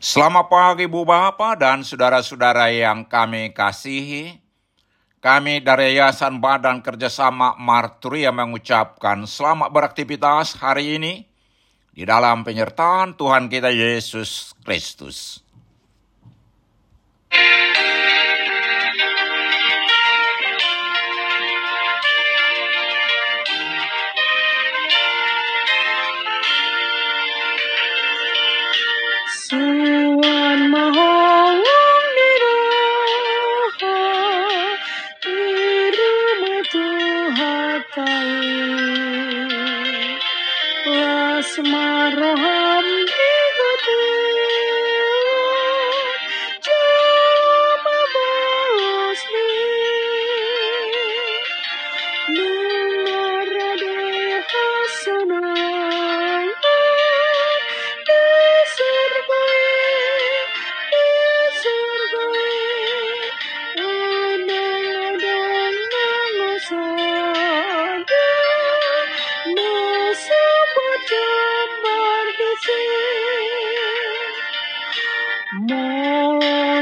Selamat pagi Bu Bapak dan saudara-saudara yang kami kasihi. Kami dari Yayasan Badan Kerjasama Marturia mengucapkan selamat beraktivitas hari ini di dalam penyertaan Tuhan kita Yesus Kristus.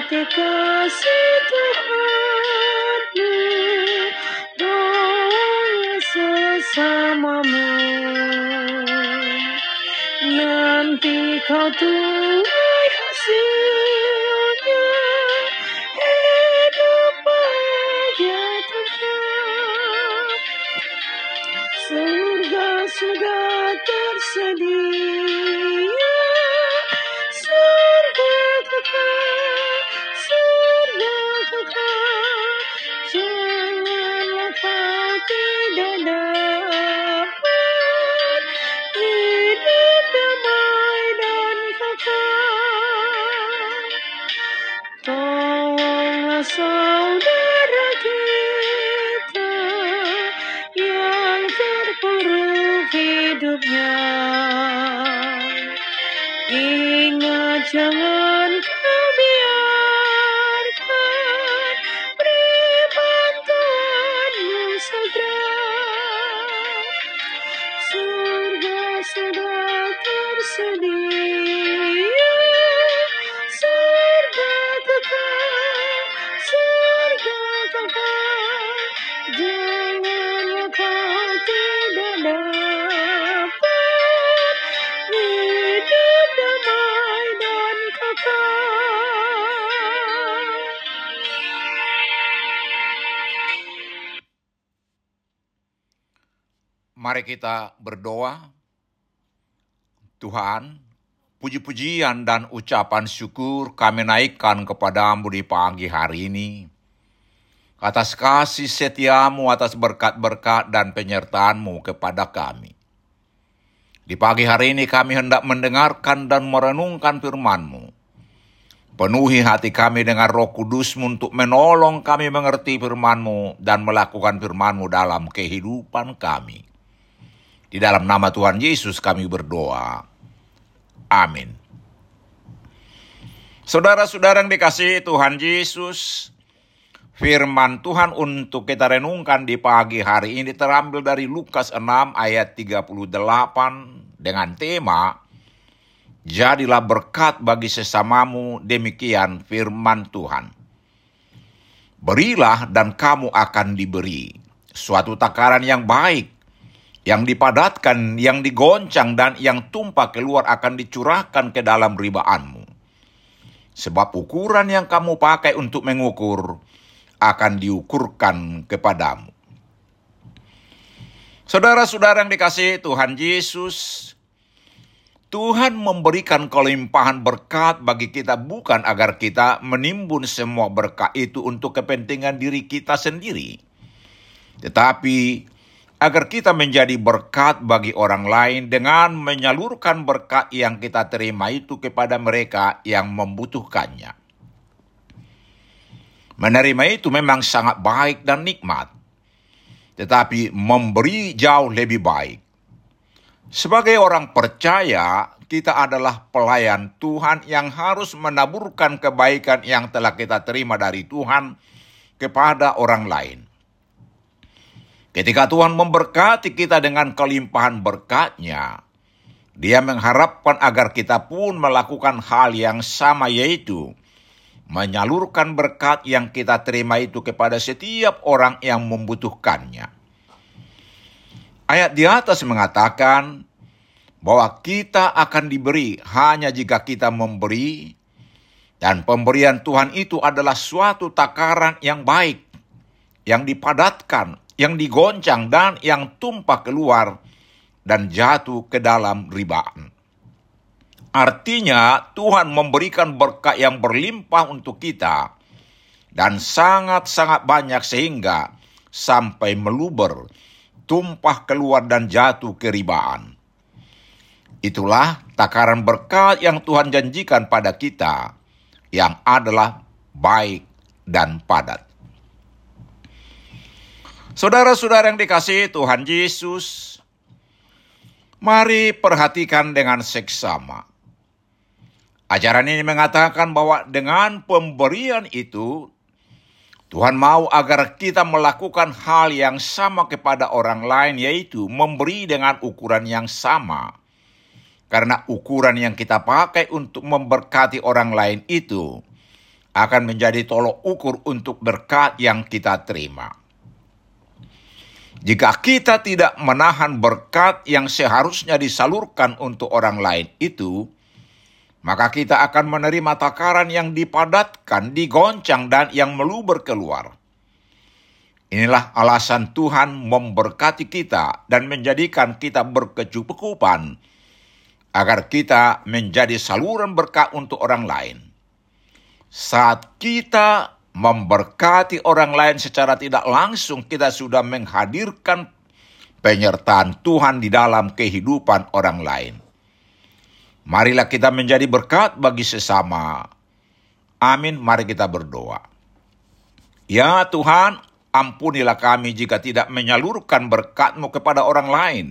Ayat kasih Tuhanmu Doa sesamamu. Nanti kau tuai corazón. Mari kita berdoa. Tuhan, puji-pujian dan ucapan syukur kami naikkan kepadamu di pagi hari ini. Atas kasih setiamu, atas berkat-berkat dan penyertaanmu kepada kami. Di pagi hari ini kami hendak mendengarkan dan merenungkan firman-Mu. Penuhi hati kami dengan roh kudus-Mu untuk menolong kami mengerti firman-Mu dan melakukan firman-Mu dalam kehidupan kami. Di dalam nama Tuhan Yesus kami berdoa. Amin. Saudara-saudara yang dikasihi Tuhan Yesus, firman Tuhan untuk kita renungkan di pagi hari ini terambil dari Lukas 6 ayat 38 dengan tema Jadilah berkat bagi sesamamu, demikian firman Tuhan. Berilah dan kamu akan diberi. Suatu takaran yang baik, yang dipadatkan, yang digoncang, dan yang tumpah keluar akan dicurahkan ke dalam ribaanmu. Sebab ukuran yang kamu pakai untuk mengukur akan diukurkan kepadamu. Saudara-saudara yang dikasihi Tuhan Yesus, Tuhan memberikan kelimpahan berkat bagi kita bukan agar kita menimbun semua berkat itu untuk kepentingan diri kita sendiri. Tetapi agar kita menjadi berkat bagi orang lain dengan menyalurkan berkat yang kita terima itu kepada mereka yang membutuhkannya. Menerima itu memang sangat baik dan nikmat, tetapi memberi jauh lebih baik. Sebagai orang percaya, kita adalah pelayan Tuhan yang harus menaburkan kebaikan yang telah kita terima dari Tuhan kepada orang lain. Ketika Tuhan memberkati kita dengan kelimpahan berkatnya, dia mengharapkan agar kita pun melakukan hal yang sama yaitu menyalurkan berkat yang kita terima itu kepada setiap orang yang membutuhkannya. Ayat di atas mengatakan bahwa kita akan diberi hanya jika kita memberi, dan pemberian Tuhan itu adalah suatu takaran yang baik, yang dipadatkan, yang digoncang, dan yang tumpah keluar dan jatuh ke dalam ribaan. Artinya, Tuhan memberikan berkat yang berlimpah untuk kita, dan sangat-sangat banyak sehingga sampai meluber tumpah keluar dan jatuh ke ribaan. Itulah takaran berkat yang Tuhan janjikan pada kita, yang adalah baik dan padat. Saudara-saudara yang dikasihi Tuhan Yesus, mari perhatikan dengan seksama. Ajaran ini mengatakan bahwa dengan pemberian itu Tuhan mau agar kita melakukan hal yang sama kepada orang lain, yaitu memberi dengan ukuran yang sama. Karena ukuran yang kita pakai untuk memberkati orang lain itu akan menjadi tolok ukur untuk berkat yang kita terima. Jika kita tidak menahan berkat yang seharusnya disalurkan untuk orang lain itu, maka kita akan menerima takaran yang dipadatkan, digoncang, dan yang meluber keluar. Inilah alasan Tuhan memberkati kita dan menjadikan kita berkecukupan, agar kita menjadi saluran berkat untuk orang lain. Saat kita memberkati orang lain secara tidak langsung, kita sudah menghadirkan penyertaan Tuhan di dalam kehidupan orang lain. Marilah kita menjadi berkat bagi sesama. Amin, mari kita berdoa. Ya Tuhan, ampunilah kami jika tidak menyalurkan berkat-Mu kepada orang lain.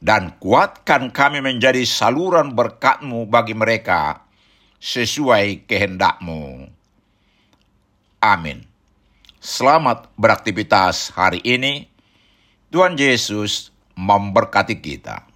Dan kuatkan kami menjadi saluran berkat-Mu bagi mereka sesuai kehendak-Mu. Amin. Selamat beraktivitas hari ini. Tuhan Yesus memberkati kita.